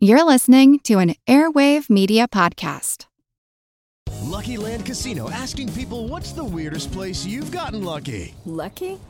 You're listening to an Airwave Media Podcast. Lucky Land Casino asking people what's the weirdest place you've gotten lucky? Lucky?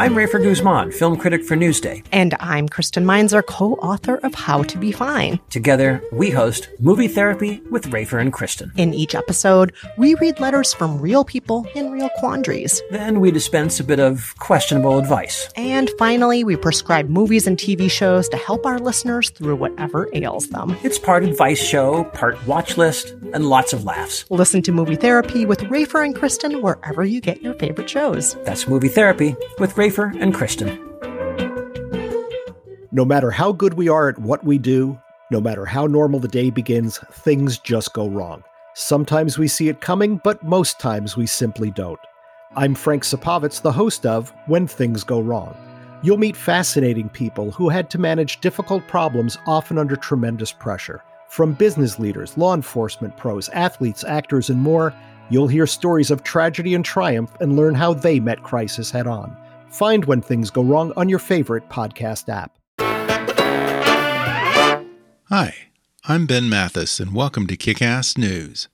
I'm Rafer Guzman, film critic for Newsday. And I'm Kristen Meinzer, co author of How to Be Fine. Together, we host Movie Therapy with Rafer and Kristen. In each episode, we read letters from real people in real quandaries. Then we dispense a bit of questionable advice. And finally, we prescribe movies and TV shows to help our listeners through whatever ails them. It's part advice show, part watch list, and lots of laughs. Listen to Movie Therapy with Rafer and Kristen wherever you get your favorite shows. That's Movie Therapy with Rafer and Kristen. No matter how good we are at what we do, no matter how normal the day begins, things just go wrong. Sometimes we see it coming, but most times we simply don't. I'm Frank Sapovitz, the host of When Things Go Wrong. You'll meet fascinating people who had to manage difficult problems, often under tremendous pressure. From business leaders, law enforcement pros, athletes, actors, and more, you'll hear stories of tragedy and triumph and learn how they met crisis head on. Find When Things Go Wrong on your favorite podcast app. Hi, I'm Ben Mathis, and welcome to Kickass News.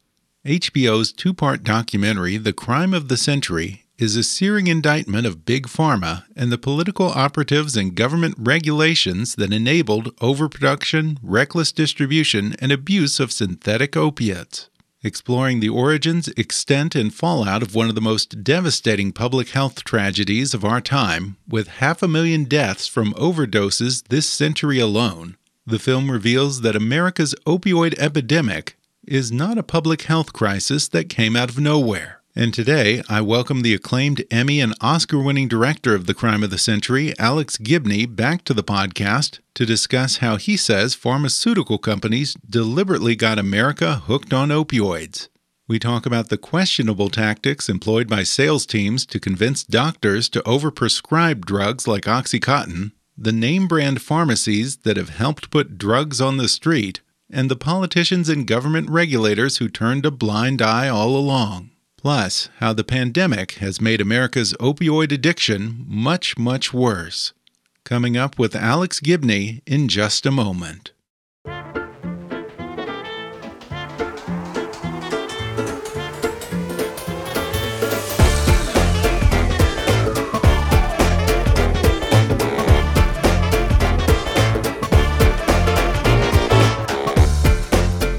HBO's two part documentary, The Crime of the Century, is a searing indictment of Big Pharma and the political operatives and government regulations that enabled overproduction, reckless distribution, and abuse of synthetic opiates exploring the origins, extent, and fallout of one of the most devastating public health tragedies of our time, with half a million deaths from overdoses this century alone. The film reveals that America's opioid epidemic is not a public health crisis that came out of nowhere. And today, I welcome the acclaimed Emmy and Oscar winning director of The Crime of the Century, Alex Gibney, back to the podcast to discuss how he says pharmaceutical companies deliberately got America hooked on opioids. We talk about the questionable tactics employed by sales teams to convince doctors to overprescribe drugs like Oxycontin, the name brand pharmacies that have helped put drugs on the street, and the politicians and government regulators who turned a blind eye all along. Plus, how the pandemic has made America's opioid addiction much, much worse. Coming up with Alex Gibney in just a moment.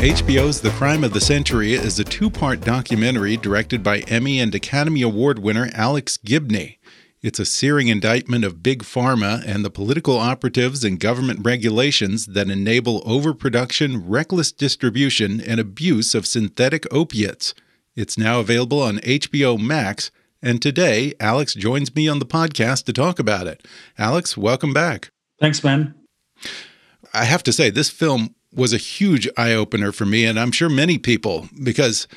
HBO's The Crime of the Century is a two part documentary directed by Emmy and Academy Award winner Alex Gibney. It's a searing indictment of Big Pharma and the political operatives and government regulations that enable overproduction, reckless distribution, and abuse of synthetic opiates. It's now available on HBO Max, and today Alex joins me on the podcast to talk about it. Alex, welcome back. Thanks, Ben. I have to say, this film was a huge eye opener for me, and I'm sure many people, because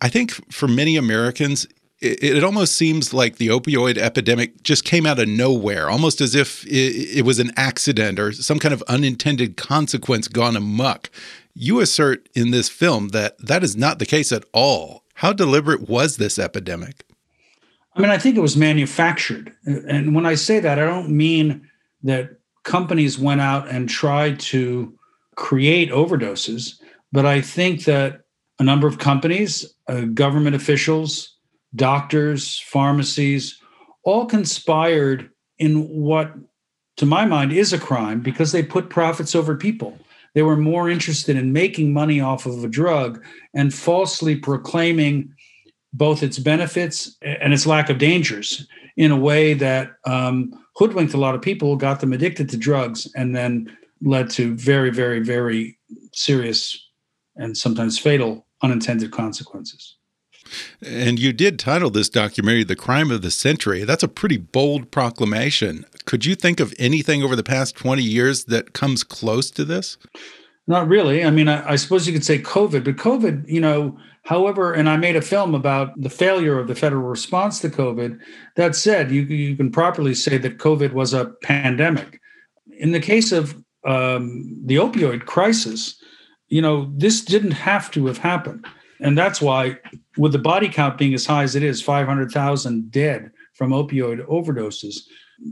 I think for many Americans, it, it, almost seems like the opioid epidemic just came out of nowhere, almost as if it, it was an accident or some kind of unintended consequence gone amuck. You assert in this film that that is not the case at all. How deliberate was this epidemic? I mean, I think it was manufactured. And when I say that, I don't mean that companies went out and tried to create overdoses. But I think that a number of companies, uh, government officials, doctors, pharmacies, all conspired in what to my mind, is a crime because they put profits over people. They were more interested in making money off of a drug and falsely proclaiming both its benefits and its lack of dangers in a way that um, hoodwinked a lot of people, got them addicted to drugs, and then led to very, very, very serious and sometimes fatal unintended consequences. And you did title this documentary The Crime of the Century. That's a pretty bold proclamation. Could you think of anything over the past 20 years that comes close to this? Not really. I mean, I, I, suppose you could say COVID, but COVID, you know, however, and I made a film about the failure of the federal response to COVID. That said, you, you can properly say that COVID was a pandemic. In the case of um, the opioid crisis, you know, this didn't have to have happened. And that's why, with the body count being as high as it is 500,000 dead from opioid overdoses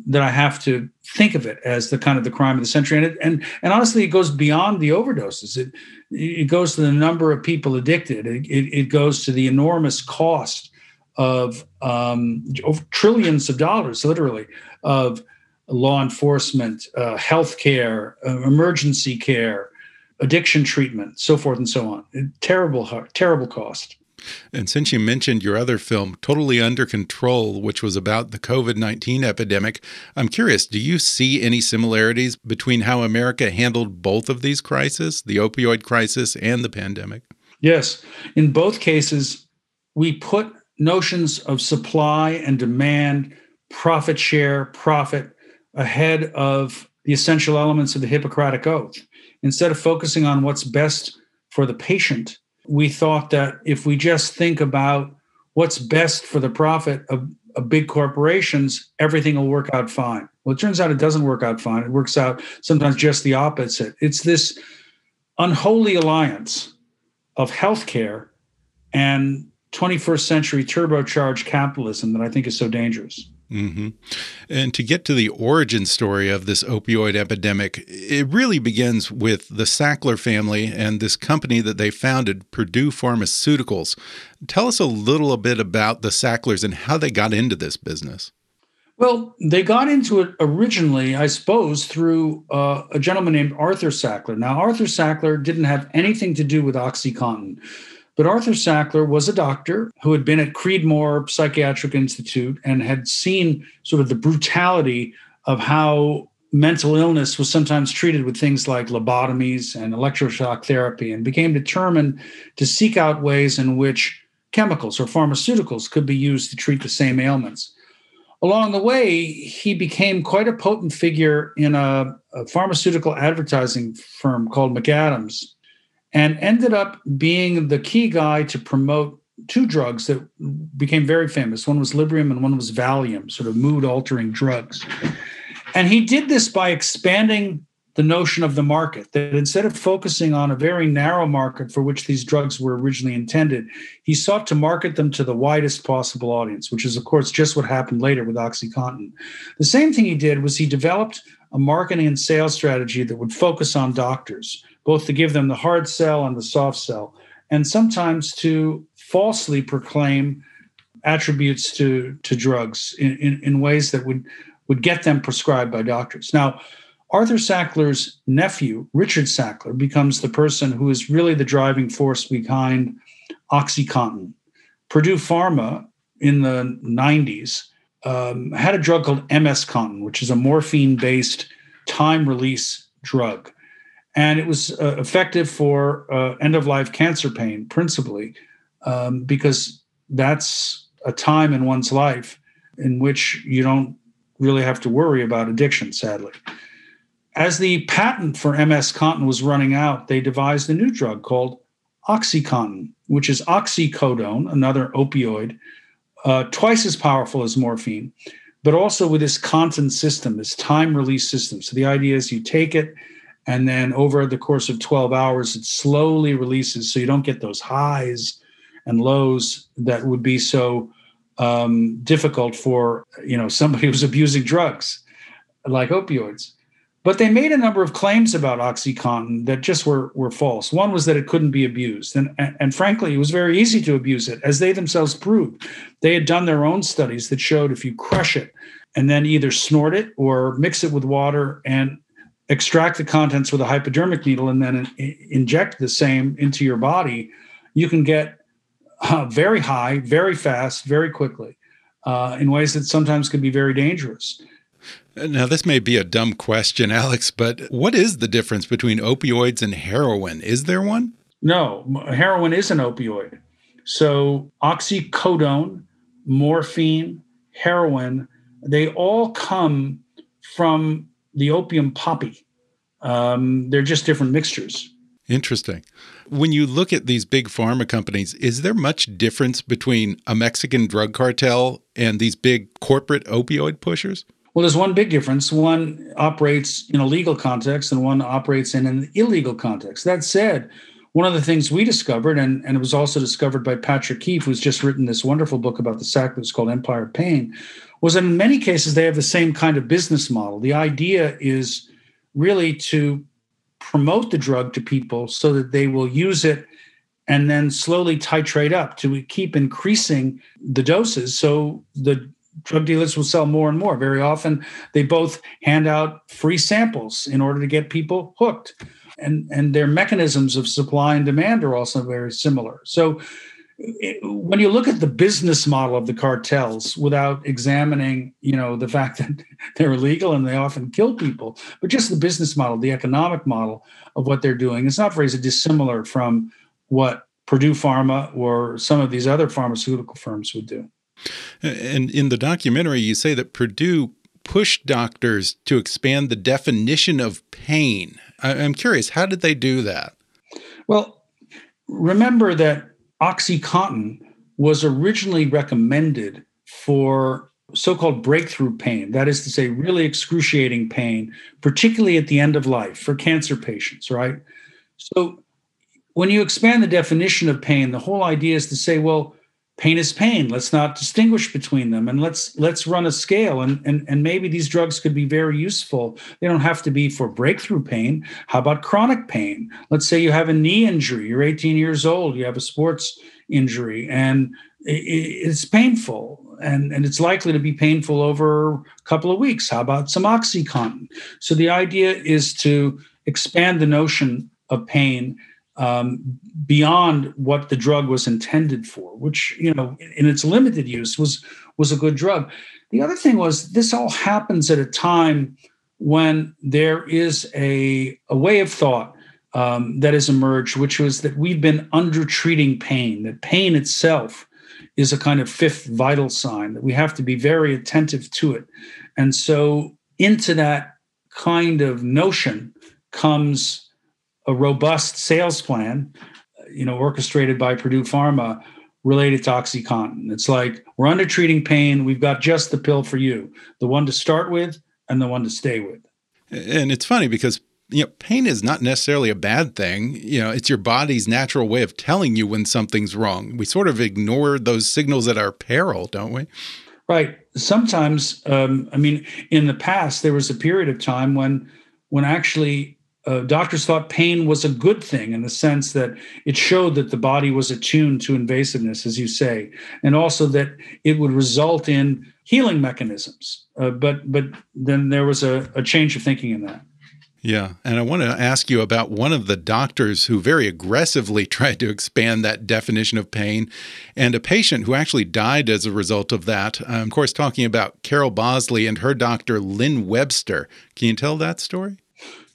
that I have to think of it as the kind of the crime of the century. And it, and and honestly, it goes beyond the overdoses. It it goes to the number of people addicted. It, it, it goes to the enormous cost of, um, of trillions of dollars, literally, of law enforcement, uh, healthcare, uh, emergency care, addiction treatment, so forth and so on. Terrible, terrible cost. And since you mentioned your other film, Totally Under Control, which was about the COVID 19 epidemic, I'm curious do you see any similarities between how America handled both of these crises, the opioid crisis and the pandemic? Yes. In both cases, we put notions of supply and demand, profit share, profit ahead of the essential elements of the Hippocratic Oath instead of focusing on what's best for the patient, we thought that if we just think about what's best for the profit of, of big corporations, everything will work out fine. Well, it turns out it doesn't work out fine. It works out sometimes just the opposite. It's this unholy alliance of healthcare and 21st century turbocharged capitalism that I think is so dangerous. Mm -hmm. And to get to the origin story of this opioid epidemic, it really begins with the Sackler family and this company that they founded, Purdue Pharmaceuticals. Tell us a little bit about the Sacklers and how they got into this business. Well, they got into it originally, I suppose, through uh, a gentleman named Arthur Sackler. Now, Arthur Sackler didn't have anything to do with OxyContin. But Arthur Sackler was a doctor who had been at Creedmoor Psychiatric Institute and had seen sort of the brutality of how mental illness was sometimes treated with things like lobotomies and electroshock therapy and became determined to seek out ways in which chemicals or pharmaceuticals could be used to treat the same ailments. Along the way, he became quite a potent figure in a, a pharmaceutical advertising firm called McAdams and ended up being the key guy to promote two drugs that became very famous. One was Librium and one was Valium, sort of mood altering drugs. And he did this by expanding the notion of the market, that instead of focusing on a very narrow market for which these drugs were originally intended, he sought to market them to the widest possible audience, which is, of course, just what happened later with OxyContin. The same thing he did was he developed a marketing and sales strategy that would focus on doctors both to give them the hard sell and the soft sell, and sometimes to falsely proclaim attributes to, to drugs in, in, in ways that would, would get them prescribed by doctors. Now, Arthur Sackler's nephew, Richard Sackler, becomes the person who is really the driving force behind OxyContin. Purdue Pharma in the 90s um, had a drug called MS Contin, which is a morphine based time release drug and it was uh, effective for uh, end of life cancer pain principally um, because that's a time in one's life in which you don't really have to worry about addiction sadly. As the patent for ms contin was running out they devised a new drug called oxycontin which is oxycodone another opioid uh, twice as powerful as morphine but also with this contin system this time release system. So the idea is you take it and then over the course of 12 hours it slowly releases so you don't get those highs and lows that would be so um, difficult for you know somebody who's abusing drugs like opioids But they made a number of claims about OxyContin that just were, were false. One was that it couldn't be abused. And, and, and frankly, it was very easy to abuse it, as they themselves proved. They had done their own studies that showed if you crush it and then either snort it or mix it with water and extract the contents with a hypodermic needle and then in, inject the same into your body, you can get uh, very high, very fast, very quickly uh, in ways that sometimes can be very dangerous. Now, this may be a dumb question, Alex, but what is the difference between opioids and heroin? Is there one? No, heroin is an opioid. So, oxycodone, morphine, heroin, they all come from the opium poppy. Um, they're just different mixtures. Interesting. When you look at these big pharma companies, is there much difference between a Mexican drug cartel and these big corporate opioid pushers? Well, there's one big difference. One operates in a legal context and one operates in an illegal context. That said, one of the things we discovered, and, and it was also discovered by Patrick Keefe, who's just written this wonderful book about the Sacklers called Empire of Pain, was that in many cases they have the same kind of business model. The idea is really to promote the drug to people so that they will use it and then slowly titrate up to keep increasing the doses. So the drug dealers will sell more and more. Very often they both hand out free samples in order to get people hooked and and their mechanisms of supply and demand are also very similar. So when you look at the business model of the cartels without examining you know the fact that they're illegal and they often kill people but just the business model the economic model of what they're doing it's not very dissimilar from what purdue pharma or some of these other pharmaceutical firms would do. And in the documentary you say that purdue pushed doctors to expand the definition of pain i'm curious how did they do that well remember that OxyContin was originally recommended for so called breakthrough pain, that is to say, really excruciating pain, particularly at the end of life for cancer patients, right? So when you expand the definition of pain, the whole idea is to say, well, pain is pain. Let's not distinguish between them and let's let's run a scale and, and and maybe these drugs could be very useful. They don't have to be for breakthrough pain. How about chronic pain? Let's say you have a knee injury. You're 18 years old. You have a sports injury and it's painful and, and it's likely to be painful over a couple of weeks. How about some oxycontin? So the idea is to expand the notion of pain um, beyond what the drug was intended for, which you know in its limited use was was a good drug. The other thing was this all happens at a time when there is a, a way of thought um, that has emerged, which was that we've been under treating pain, that pain itself is a kind of fifth vital sign, that we have to be very attentive to it. And so, into that kind of notion comes a robust sales plan, you know, orchestrated by Purdue Pharma related to OxyContin. It's like we're under treating pain. We've got just the pill for you, the one to start with and the one to stay with. And it's funny because you know, pain is not necessarily a bad thing. You know, it's your body's natural way of telling you when something's wrong. We sort of ignore those signals at our peril, don't we? Right. Sometimes, um, I mean, in the past, there was a period of time when, when actually uh, doctors thought pain was a good thing in the sense that it showed that the body was attuned to invasiveness, as you say, and also that it would result in healing mechanisms. Uh, but but then there was a, a change of thinking in that. Yeah. And I want to ask you about one of the doctors who very aggressively tried to expand that definition of pain and a patient who actually died as a result of that. I'm, of course, talking about Carol Bosley and her doctor, Lynn Webster. Can you tell that story?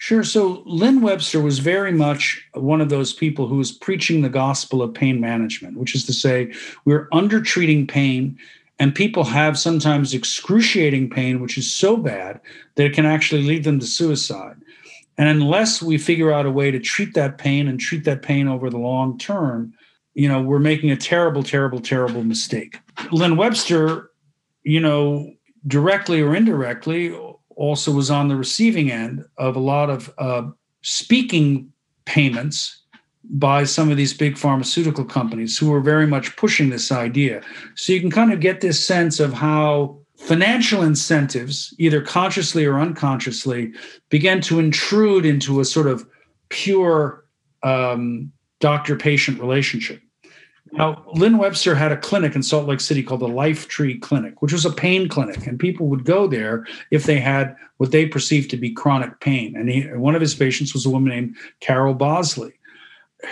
Sure. So Lynn Webster was very much one of those people who was preaching the gospel of pain management, which is to say, we're under treating pain, and people have sometimes excruciating pain, which is so bad that it can actually lead them to suicide. And unless we figure out a way to treat that pain and treat that pain over the long term, you know, we're making a terrible, terrible, terrible mistake. Lynn Webster, you know, directly or indirectly, also was on the receiving end of a lot of uh, speaking payments by some of these big pharmaceutical companies who were very much pushing this idea. So you can kind of get this sense of how financial incentives, either consciously or unconsciously, began to intrude into a sort of pure um, doctor patient relationship. Now, Lynn Webster had a clinic in Salt Lake City called the Life Tree Clinic, which was a pain clinic, and people would go there if they had what they perceived to be chronic pain. And he, one of his patients was a woman named Carol Bosley.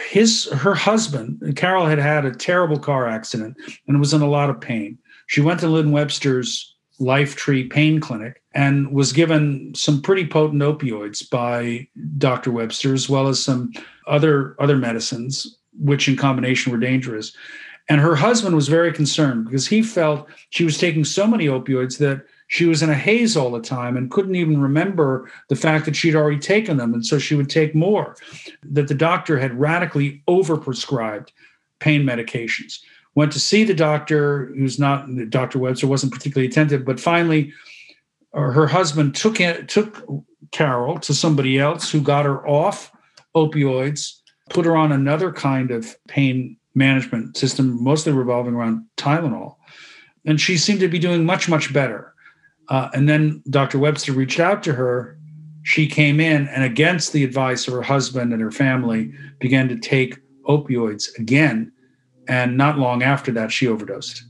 His her husband, Carol, had had a terrible car accident and was in a lot of pain. She went to Lynn Webster's Life Tree Pain Clinic and was given some pretty potent opioids by Dr. Webster, as well as some other other medicines which in combination were dangerous. And her husband was very concerned because he felt she was taking so many opioids that she was in a haze all the time and couldn't even remember the fact that she'd already taken them. And so she would take more, that the doctor had radically overprescribed pain medications. Went to see the doctor, who's not, Dr. Webster wasn't particularly attentive, but finally, uh, her husband took, took Carol to somebody else who got her off opioids put her on another kind of pain management system, mostly revolving around Tylenol. And she seemed to be doing much, much better. Uh, and then Dr. Webster reached out to her. She came in and, against the advice of her husband and her family, began to take opioids again. And not long after that, she overdosed.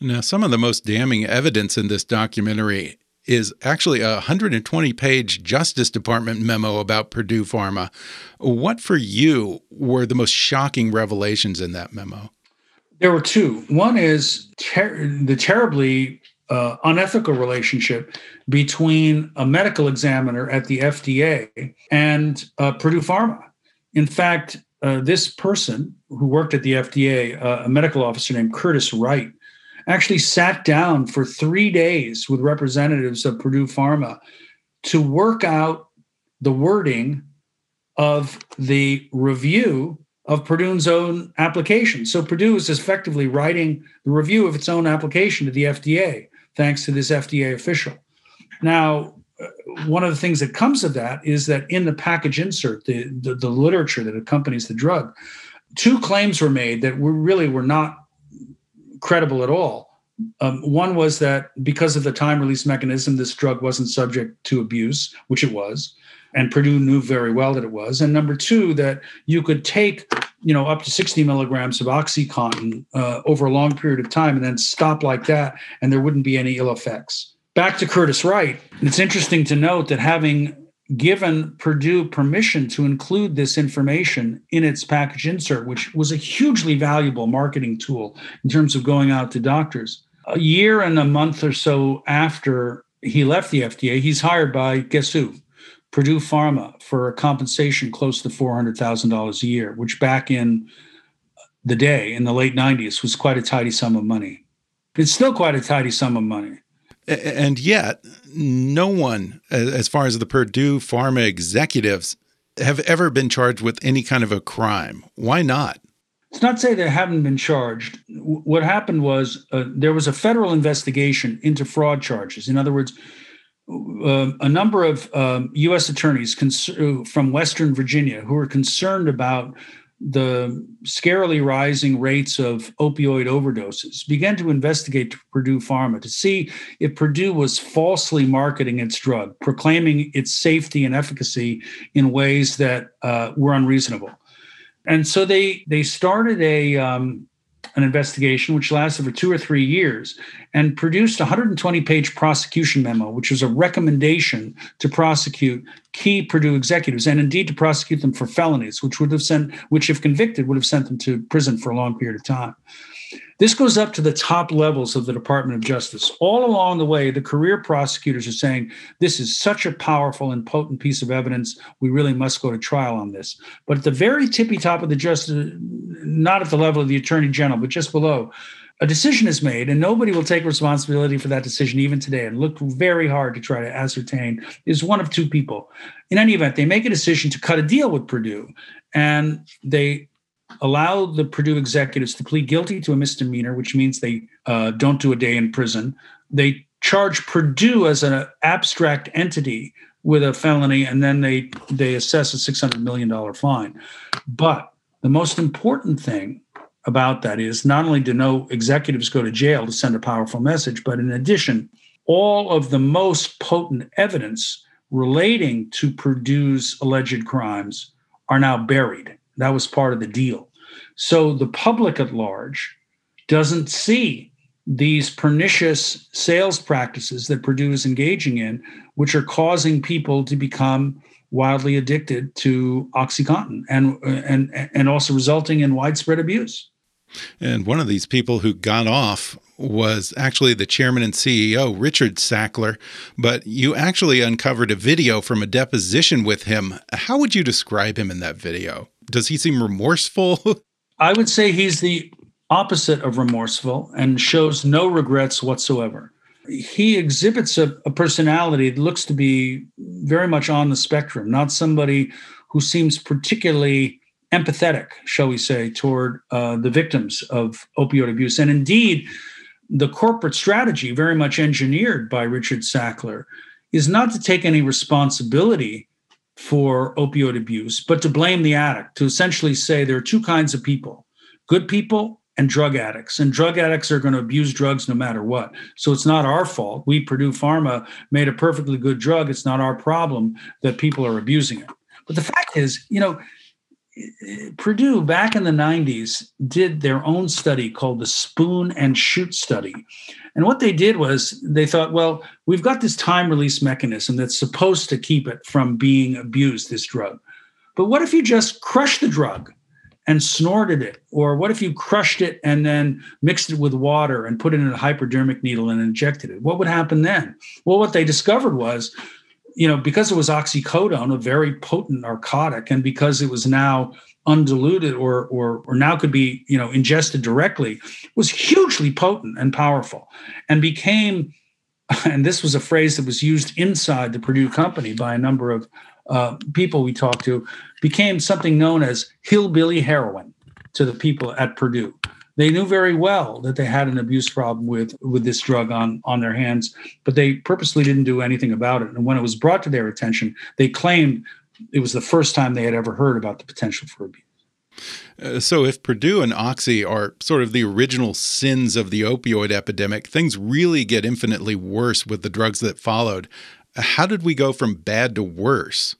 Now, some of the most damning evidence in this documentary is actually a 120 page Justice Department memo about Purdue Pharma. What for you were the most shocking revelations in that memo? There were two. One is ter the terribly uh, unethical relationship between a medical examiner at the FDA and uh, Purdue Pharma. In fact, uh, this person who worked at the FDA, uh, a medical officer named Curtis Wright, actually sat down for three days with representatives of Purdue Pharma to work out the wording of the review of Purdue's own application. So Purdue is effectively writing the review of its own application to the FDA, thanks to this FDA official. Now, uh, one of the things that comes of that is that in the package insert, the, the, the literature that accompanies the drug, two claims were made that were really were not credible at all. Um, one was that because of the time release mechanism, this drug wasn't subject to abuse, which it was, and Purdue knew very well that it was. And number two, that you could take, you know, up to 60 milligrams of OxyContin uh, over a long period of time and then stop like that, and there wouldn't be any ill effects. Back to Curtis Wright, it's interesting to note that having given Purdue permission to include this information in its package insert, which was a hugely valuable marketing tool in terms of going out to doctors. A year and a month or so after he left the FDA, he's hired by guess who? Purdue Pharma for a compensation close to $400,000 a year, which back in the day in the late 90s was quite a tidy sum of money. It's still quite a tidy sum of money. And yet, no one, as far as the Purdue Pharma executives, have ever been charged with any kind of a crime. Why not? It's not to say they haven't been charged. What happened was uh, there was a federal investigation into fraud charges. In other words, uh, a number of um, U.S. attorneys cons- from Western Virginia who were concerned about the scarily rising rates of opioid overdoses, began to investigate Purdue Pharma to see if Purdue was falsely marketing its drug, proclaiming its safety and efficacy in ways that uh, were unreasonable. And so they they started a um, an investigation which lasted for two or three years and produced a 120 page prosecution memo, which was a recommendation to prosecute key Purdue executives and indeed to prosecute them for felonies, which would have sent, which if convicted, would have sent them to prison for a long period of time. This goes up to the top levels of the Department of Justice. All along the way, the career prosecutors are saying this is such a powerful and potent piece of evidence. We really must go to trial on this. But at the very tippy top of the justice, not at the level of the attorney general, but just below, a decision is made and nobody will take responsibility for that decision even today and look very hard to try to ascertain is one of two people in any event they make a decision to cut a deal with purdue and they allow the Purdue executives to plead guilty to a misdemeanor, which means they uh, don't do a day in prison. They charge Purdue as an abstract entity with a felony, and then they they assess a six hundred million dollar fine. But the most important thing about that is not only do no executives go to jail to send a powerful message, but in addition, all of the most potent evidence relating to Purdue's alleged crimes are now buried. That was part of the deal. So the public at large doesn't see these pernicious sales practices that Purdue is engaging in, which are causing people to become wildly addicted to OxyContin and and and also resulting in widespread abuse. And one of these people who got off was actually the chairman and CEO, Richard Sackler. But you actually uncovered a video from a deposition with him. How would you describe him in that video? Does he seem remorseful? I would say he's the opposite of remorseful and shows no regrets whatsoever. He exhibits a, a personality that looks to be very much on the spectrum, not somebody who seems particularly empathetic, shall we say, toward uh, the victims of opioid abuse. And indeed, the corporate strategy, very much engineered by Richard Sackler, is not to take any responsibility for opioid abuse, but to blame the addict, to essentially say there are two kinds of people good people and drug addicts. And drug addicts are going to abuse drugs no matter what. So it's not our fault. We, Purdue Pharma, made a perfectly good drug. It's not our problem that people are abusing it. But the fact is, you know, Purdue back in the 90s did their own study called the spoon and shoot study. And what they did was they thought, well, we've got this time release mechanism that's supposed to keep it from being abused, this drug. But what if you just crush the drug and snorted it? Or what if you crushed it and then mixed it with water and put it in a hypodermic needle and injected it? What would happen then? Well, what they discovered was you know, because it was oxycodone, a very potent narcotic, and because it was now undiluted or or or now could be you know ingested directly, was hugely potent and powerful, and became, and this was a phrase that was used inside the Purdue company by a number of uh, people we talked to, became something known as hillbilly heroin to the people at Purdue they knew very well that they had an abuse problem with with this drug on on their hands but they purposely didn't do anything about it and when it was brought to their attention they claimed it was the first time they had ever heard about the potential for abuse uh, so, if Purdue and Oxy are sort of the original sins of the opioid epidemic, things really get infinitely worse with the drugs that followed. How did we go from bad to worse?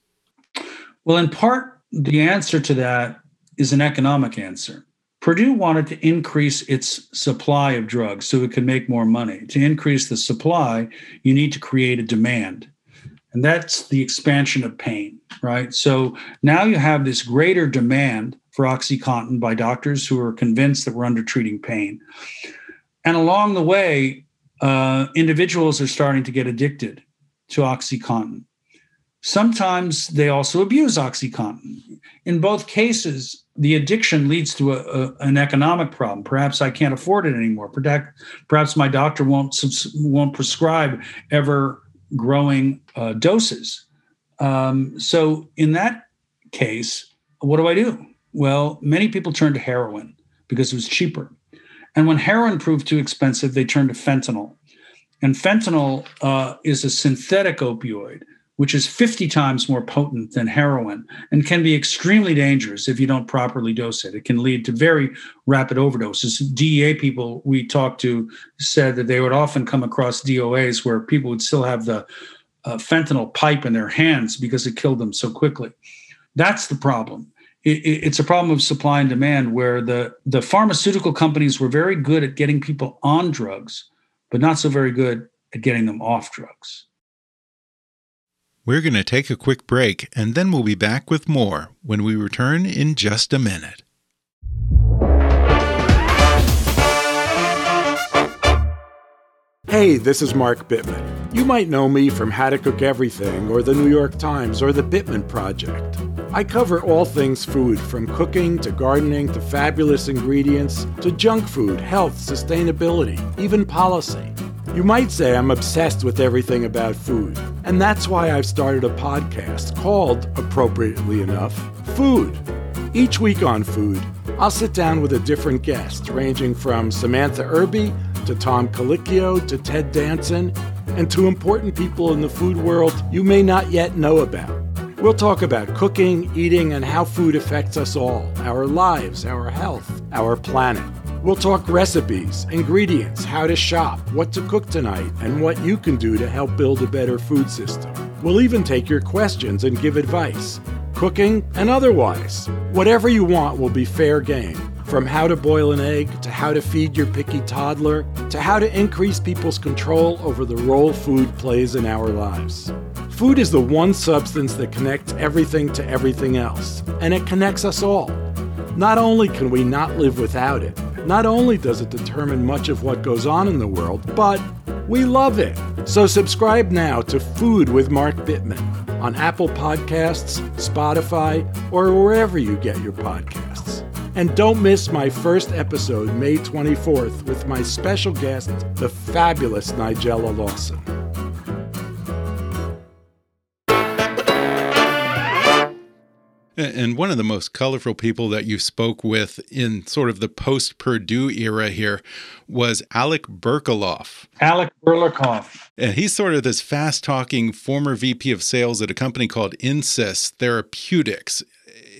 Well, in part, the answer to that is an economic answer. Purdue wanted to increase its supply of drugs so it could make more money. To increase the supply, you need to create a demand. And that's the expansion of pain, right? So now you have this greater demand for Oxycontin by doctors who are convinced that we're under treating pain. And along the way, uh, individuals are starting to get addicted to Oxycontin. Sometimes they also abuse Oxycontin. In both cases, the addiction leads to a, a, an economic problem. Perhaps I can't afford it anymore. Perhaps my doctor won't won't prescribe ever growing uh, doses. Um, so in that case, what do I do? Well, many people turn to heroin because it was cheaper. And when heroin proved too expensive, they turned to fentanyl. And fentanyl uh, is a synthetic opioid which is 50 times more potent than heroin and can be extremely dangerous if you don't properly dose it. It can lead to very rapid overdoses. DEA people we talked to said that they would often come across DOAs where people would still have the uh, fentanyl pipe in their hands because it killed them so quickly. That's the problem. It, it, it's a problem of supply and demand where the, the pharmaceutical companies were very good at getting people on drugs, but not so very good at getting them off drugs. We're going to take a quick break and then we'll be back with more when we return in just a minute. Hey, this is Mark Bittman. You might know me from How to Cook Everything or the New York Times or the Bittman Project. I cover all things food, from cooking to gardening to fabulous ingredients to junk food, health, sustainability, even policy. You might say I'm obsessed with everything about food, and that's why I've started a podcast called, appropriately enough, Food. Each week on Food, I'll sit down with a different guest, ranging from Samantha Irby to Tom Colicchio to Ted Danson, and to important people in the food world you may not yet know about. We'll talk about cooking, eating, and how food affects us all, our lives, our health our planet. We'll talk recipes, ingredients, how to shop, what to cook tonight, and what you can do to help build a better food system. We'll even take your questions and give advice, cooking and otherwise. Whatever you want will be fair game. From how to boil an egg, to how to feed your picky toddler, to how to increase people's control over the role food plays in our lives. Food is the one substance that connects everything to everything else, and it connects us all. Not only can we not live without it, not only does it determine much of what goes on in the world, but we love it. So subscribe now to Food with Mark Bittman on Apple Podcasts, Spotify, or wherever you get your podcasts. And don't miss my first episode, May 24th, with my special guest, the fabulous Nigella Lawson. And one of the most colorful people that you spoke with in sort of the post Purdue era here was Alec Berkaloff. Alec Burlakoff. And he's sort of this fast talking former VP of sales at a company called Insys Therapeutics.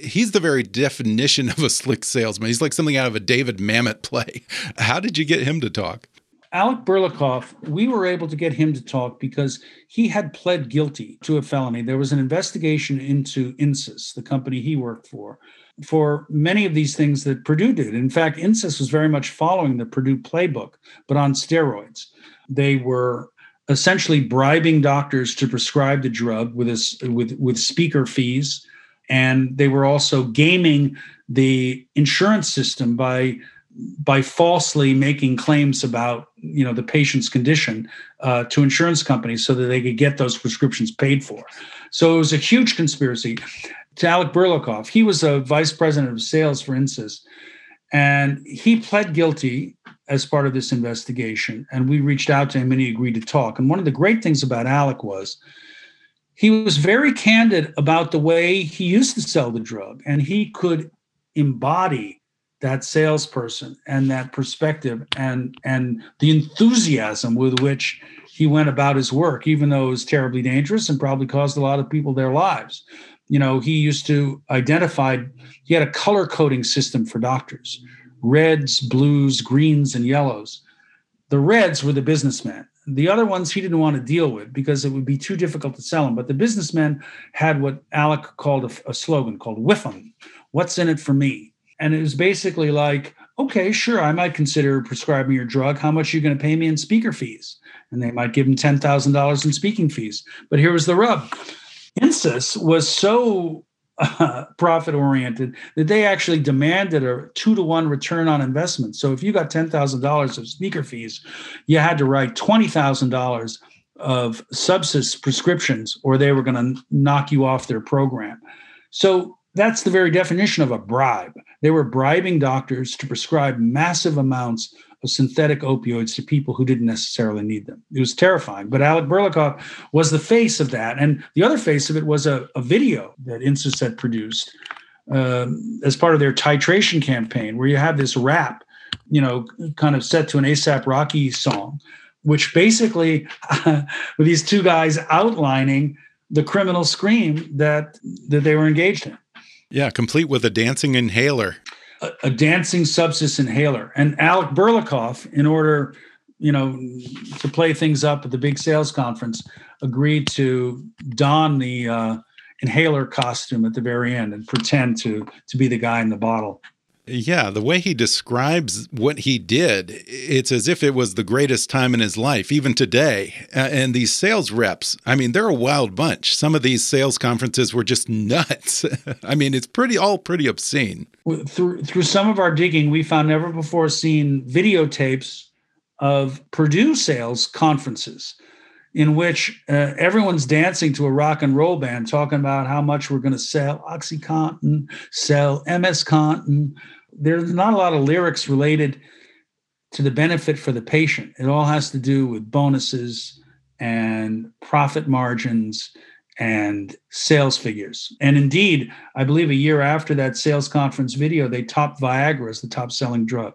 He's the very definition of a slick salesman. He's like something out of a David Mamet play. How did you get him to talk? Alec Burlakoff, we were able to get him to talk because he had pled guilty to a felony. There was an investigation into Insys, the company he worked for, for many of these things that Purdue did. In fact, Insys was very much following the Purdue playbook, but on steroids. They were essentially bribing doctors to prescribe the drug with a, with with speaker fees, and they were also gaming the insurance system by by falsely making claims about you know the patient's condition uh, to insurance companies so that they could get those prescriptions paid for. So it was a huge conspiracy. To Alec Burlakoff, he was a vice president of sales for Insys, and he pled guilty as part of this investigation. And we reached out to him, and he agreed to talk. And one of the great things about Alec was he was very candid about the way he used to sell the drug, and he could embody that salesperson and that perspective and and the enthusiasm with which he went about his work even though it was terribly dangerous and probably caused a lot of people their lives. You know he used to identify he had a color coding system for doctors reds blues greens and yellows. The reds were the businessmen. The other ones he didn't want to deal with because it would be too difficult to sell them but the businessmen had what alec called a, a slogan called whiff 'em. What's in it for me and it was basically like, okay, sure, I might consider prescribing your drug. How much are you going to pay me in speaker fees? And they might give him $10,000 in speaking fees. But here was the rub Insys was so uh, profit oriented that they actually demanded a two to one return on investment. So if you got $10,000 of speaker fees, you had to write $20,000 of subsys prescriptions or they were going to knock you off their program. So that's the very definition of a bribe. They were bribing doctors to prescribe massive amounts of synthetic opioids to people who didn't necessarily need them. It was terrifying. But Alec Burlakoff was the face of that. And the other face of it was a, a video that Insys had produced um, as part of their titration campaign, where you have this rap, you know, kind of set to an ASAP Rocky song, which basically, with these two guys outlining the criminal scream that that they were engaged in. Yeah, complete with a dancing inhaler. A, a dancing subsys inhaler. And Alec Burlakoff, in order, you know, to play things up at the big sales conference, agreed to don the uh, inhaler costume at the very end and pretend to to be the guy in the bottle. Yeah, the way he describes what he did, it's as if it was the greatest time in his life, even today. and these sales reps, I mean, they're a wild bunch. Some of these sales conferences were just nuts. I mean, it's pretty all pretty obscene. Through through some of our digging, we found never before seen videotapes of Purdue sales conferences in which uh, everyone's dancing to a rock and roll band, talking about how much we're going to sell OxyContin, sell MS Contin. There's not a lot of lyrics related to the benefit for the patient. It all has to do with bonuses and profit margins and sales figures. And indeed, I believe a year after that sales conference video, they topped Viagra as the top selling drug.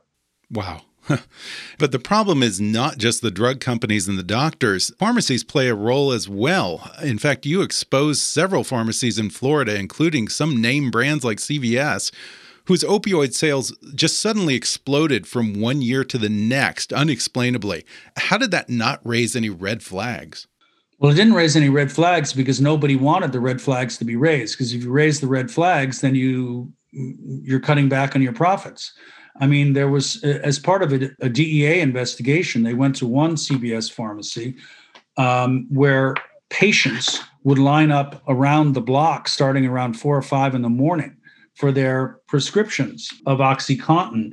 Wow. but the problem is not just the drug companies and the doctors. Pharmacies play a role as well. In fact, you exposed several pharmacies in Florida, including some name brands like CVS, whose opioid sales just suddenly exploded from one year to the next unexplainably. How did that not raise any red flags? Well, it didn't raise any red flags because nobody wanted the red flags to be raised. Because if you raise the red flags, then you you're cutting back on your profits. I mean, there was as part of a, a DEA investigation, they went to one CVS pharmacy um, where patients would line up around the block starting around four or five in the morning for their prescriptions of OxyContin.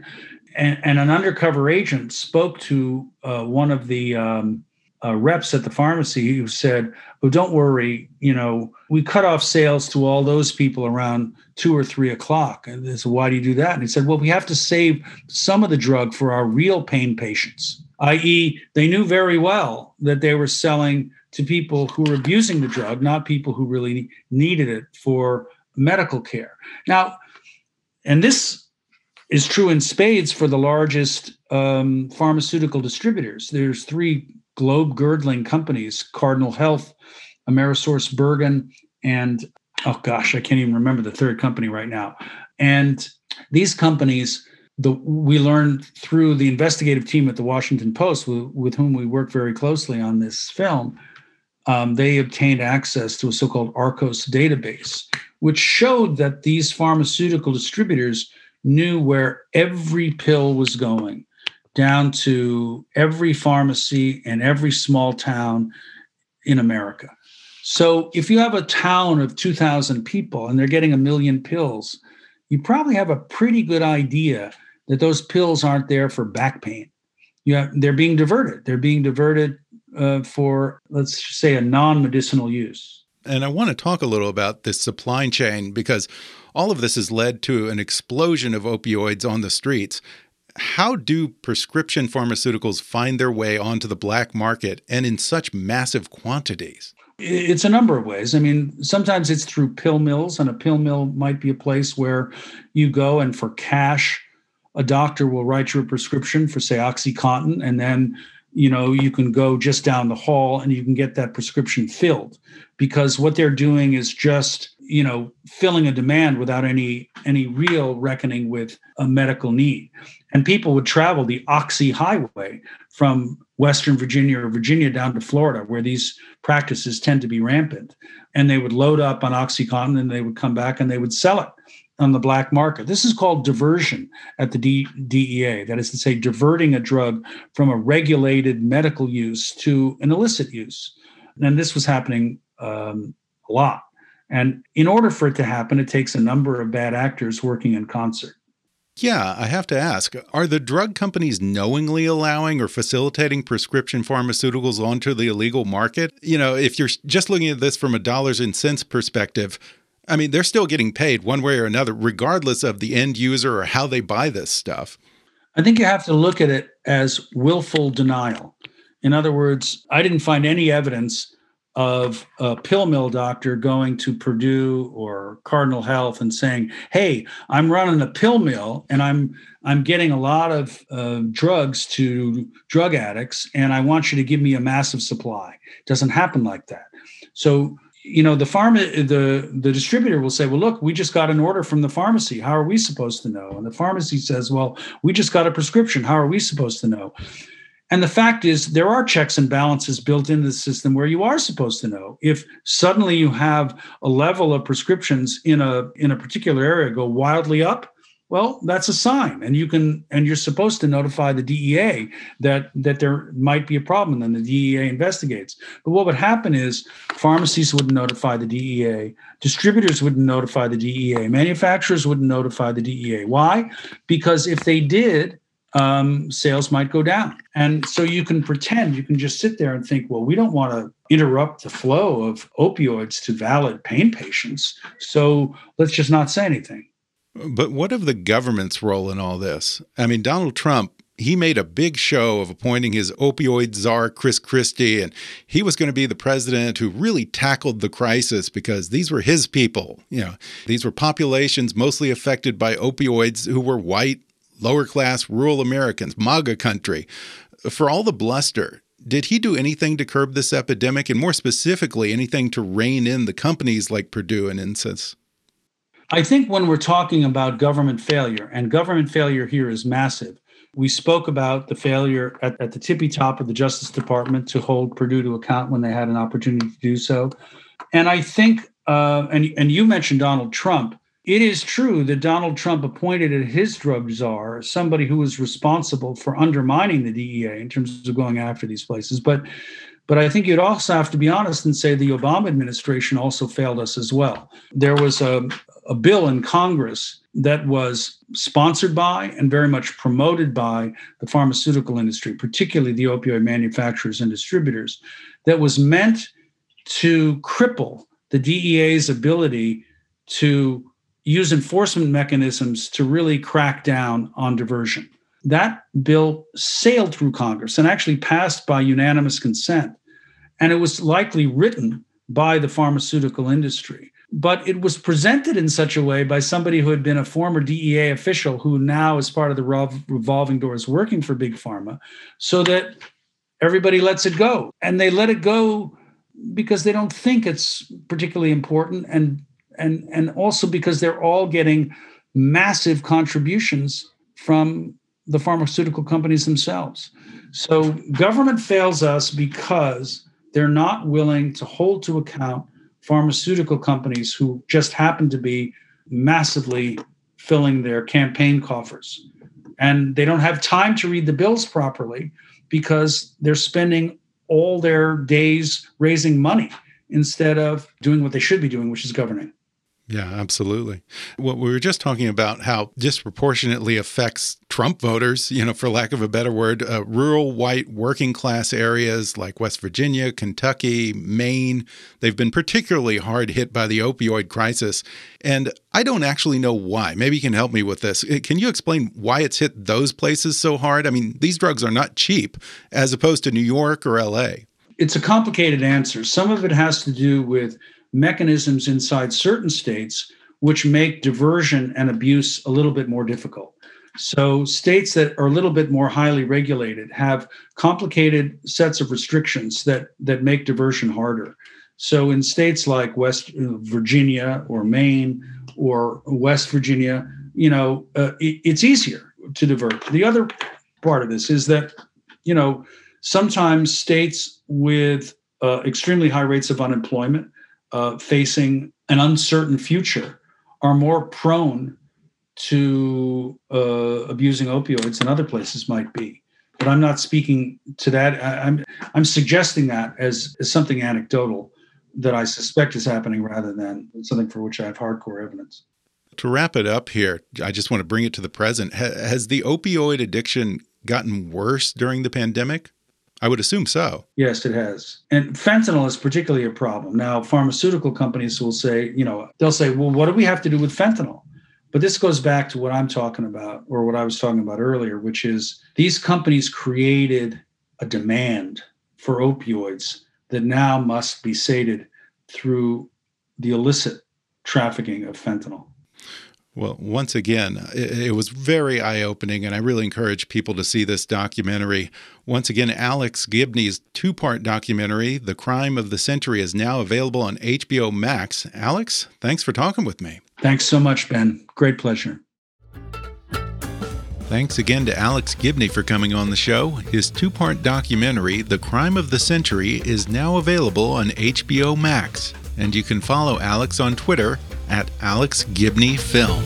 And, and an undercover agent spoke to uh, one of the um, uh, reps at the pharmacy who said, "Oh, don't worry. You know, we cut off sales to all those people around two or three o'clock." And they said, "Why do you do that?" And he said, "Well, we have to save some of the drug for our real pain patients." I.e., they knew very well that they were selling to people who were abusing the drug, not people who really needed it for medical care. Now, and this is true in spades for the largest um, pharmaceutical distributors. There's three globe girdling companies Cardinal Health, Amerisource Bergen, and oh gosh, I can't even remember the third company right now. And these companies, the, we learned through the investigative team at the Washington Post, with, with whom we worked very closely on this film, um, they obtained access to a so called ARCOS database, which showed that these pharmaceutical distributors knew where every pill was going, down to every pharmacy and every small town in America. So if you have a town of 2,000 people and they're getting a million pills, you probably have a pretty good idea that those pills aren't there for back pain. You have, they're being diverted. They're being diverted uh, for, let's say, a non medicinal use. And I want to talk a little about this supply chain because all of this has led to an explosion of opioids on the streets. How do prescription pharmaceuticals find their way onto the black market and in such massive quantities? It's a number of ways. I mean, sometimes it's through pill mills, and a pill mill might be a place where you go and for cash, a doctor will write you a prescription for, say, Oxycontin, and then you know you can go just down the hall and you can get that prescription filled because what they're doing is just you know filling a demand without any any real reckoning with a medical need and people would travel the oxy highway from western virginia or virginia down to florida where these practices tend to be rampant and they would load up on oxycontin and they would come back and they would sell it on the black market. This is called diversion at the D- DEA. That is to say, diverting a drug from a regulated medical use to an illicit use. And this was happening um, a lot. And in order for it to happen, it takes a number of bad actors working in concert. Yeah, I have to ask are the drug companies knowingly allowing or facilitating prescription pharmaceuticals onto the illegal market? You know, if you're just looking at this from a dollars and cents perspective, I mean, they're still getting paid one way or another, regardless of the end user or how they buy this stuff. I think you have to look at it as willful denial. In other words, I didn't find any evidence of a pill mill doctor going to Purdue or Cardinal Health and saying, "Hey, I'm running a pill mill and I'm I'm getting a lot of uh, drugs to drug addicts, and I want you to give me a massive supply." It doesn't happen like that. So you know the pharma the the distributor will say well look we just got an order from the pharmacy how are we supposed to know and the pharmacy says well we just got a prescription how are we supposed to know and the fact is there are checks and balances built into the system where you are supposed to know. If suddenly you have a level of prescriptions in a in a particular area go wildly up well that's a sign. And you can and you're supposed to notify the DEA that that there might be a problem and then the DEA investigates. But what would happen is pharmacies wouldn't notify the DEA distributors wouldn't notify the DEA manufacturers wouldn't notify the DEA why? Because if they did um, sales might go down. And so you can pretend, you can just sit there and think, well, we don't want to interrupt the flow of opioids to valid pain patients. So let's just not say anything. But what of the government's role in all this? I mean, Donald Trump, he made a big show of appointing his opioid czar, Chris Christie, and he was going to be the president who really tackled the crisis because these were his people. You know, these were populations mostly affected by opioids who were white, lower class, rural Americans, MAGA country. For all the bluster, did he do anything to curb this epidemic and more specifically anything to rein in the companies like Purdue and Insys? I think when we're talking about government failure, and government failure here is massive, we spoke about the failure at, at the tippy top of the Justice Department to hold Purdue to account when they had an opportunity to do so. And I think, uh, and, and you mentioned Donald Trump. It is true that Donald Trump appointed his drug czar somebody who was responsible for undermining the DEA in terms of going after these places. But but I think you'd also have to be honest and say the Obama administration also failed us as well. There was a, a bill in Congress that was sponsored by and very much promoted by the pharmaceutical industry, particularly the opioid manufacturers and distributors, that was meant to cripple the DEA's ability to use enforcement mechanisms to really crack down on diversion. That bill sailed through Congress and actually passed by unanimous consent. And it was likely written by the pharmaceutical industry. But it was presented in such a way by somebody who had been a former DEA official who now is part of the revolving doors working for Big Pharma, so that everybody lets it go. And they let it go because they don't think it's particularly important and and and also because they're all getting massive contributions from the pharmaceutical companies themselves. So government fails us because they're not willing to hold to account pharmaceutical companies who just happen to be massively filling their campaign coffers. And they don't have time to read the bills properly because they're spending all their days raising money instead of doing what they should be doing, which is governing. Yeah, absolutely. What we were just talking about how disproportionately affects Trump voters, you know, for lack of a better word, uh, rural white working class areas like West Virginia, Kentucky, Maine, they've been particularly hard hit by the opioid crisis. And I don't actually know why. Maybe you can help me with this. Uh, can you explain why it's hit those places so hard? I mean, these drugs are not cheap as opposed to New York or LA. It's a complicated answer. Some of it has to do with mechanisms inside certain states which make diversion and abuse a little bit more difficult. So, states that are a little bit more highly regulated have complicated sets of restrictions that, that make diversion harder. So, in states like West Virginia or Maine or West Virginia, you know, uh, it, it's easier to divert. The other part of this is that, you know, sometimes states with uh, extremely high rates of unemployment uh, facing an uncertain future are more prone to uh, abusing opioids than other places might be. But I'm not speaking to that. I, am I'm, I'm suggesting that as, as something anecdotal that I suspect is happening rather than something for which I have hardcore evidence. To wrap it up here, I just want to bring it to the present. Has the opioid addiction gotten worse during the pandemic? I would assume so. Yes, it has. And fentanyl is particularly a problem. Now, pharmaceutical companies will say, you know, they'll say, well, what do we have to do with fentanyl? But this goes back to what I'm talking about, or what I was talking about earlier, which is these companies created a demand for opioids that now must be sated through the illicit trafficking of fentanyl. Well, once again, it, it was very eye opening, and I really encourage people to see this documentary. Once again, Alex Gibney's two part documentary, The Crime of the Century, is now available on HBO Max. Alex, thanks for talking with me. Thanks so much, Ben. Great pleasure. Thanks again to Alex Gibney for coming on the show. His two part documentary, The Crime of the Century, is now available on HBO Max. And you can follow Alex on Twitter at Alex Gibney Film.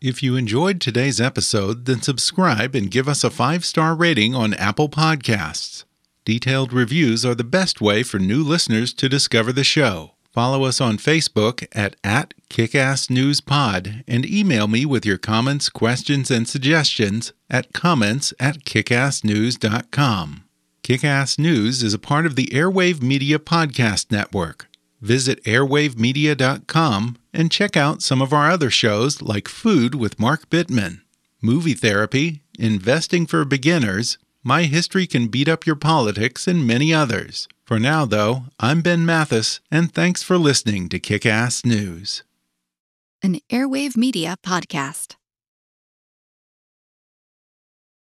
If you enjoyed today's episode, then subscribe and give us a five star rating on Apple Podcasts. Detailed reviews are the best way for new listeners to discover the show. Follow us on Facebook at, at KickassNewsPod and email me with your comments, questions, and suggestions at comments at kickassnews.com. Kickass News is a part of the Airwave Media Podcast Network. Visit airwavemedia.com and check out some of our other shows like Food with Mark Bittman, Movie Therapy, Investing for Beginners, My History Can Beat Up Your Politics, and many others. For now, though, I'm Ben Mathis, and thanks for listening to Kick Ass News. An Airwave Media Podcast.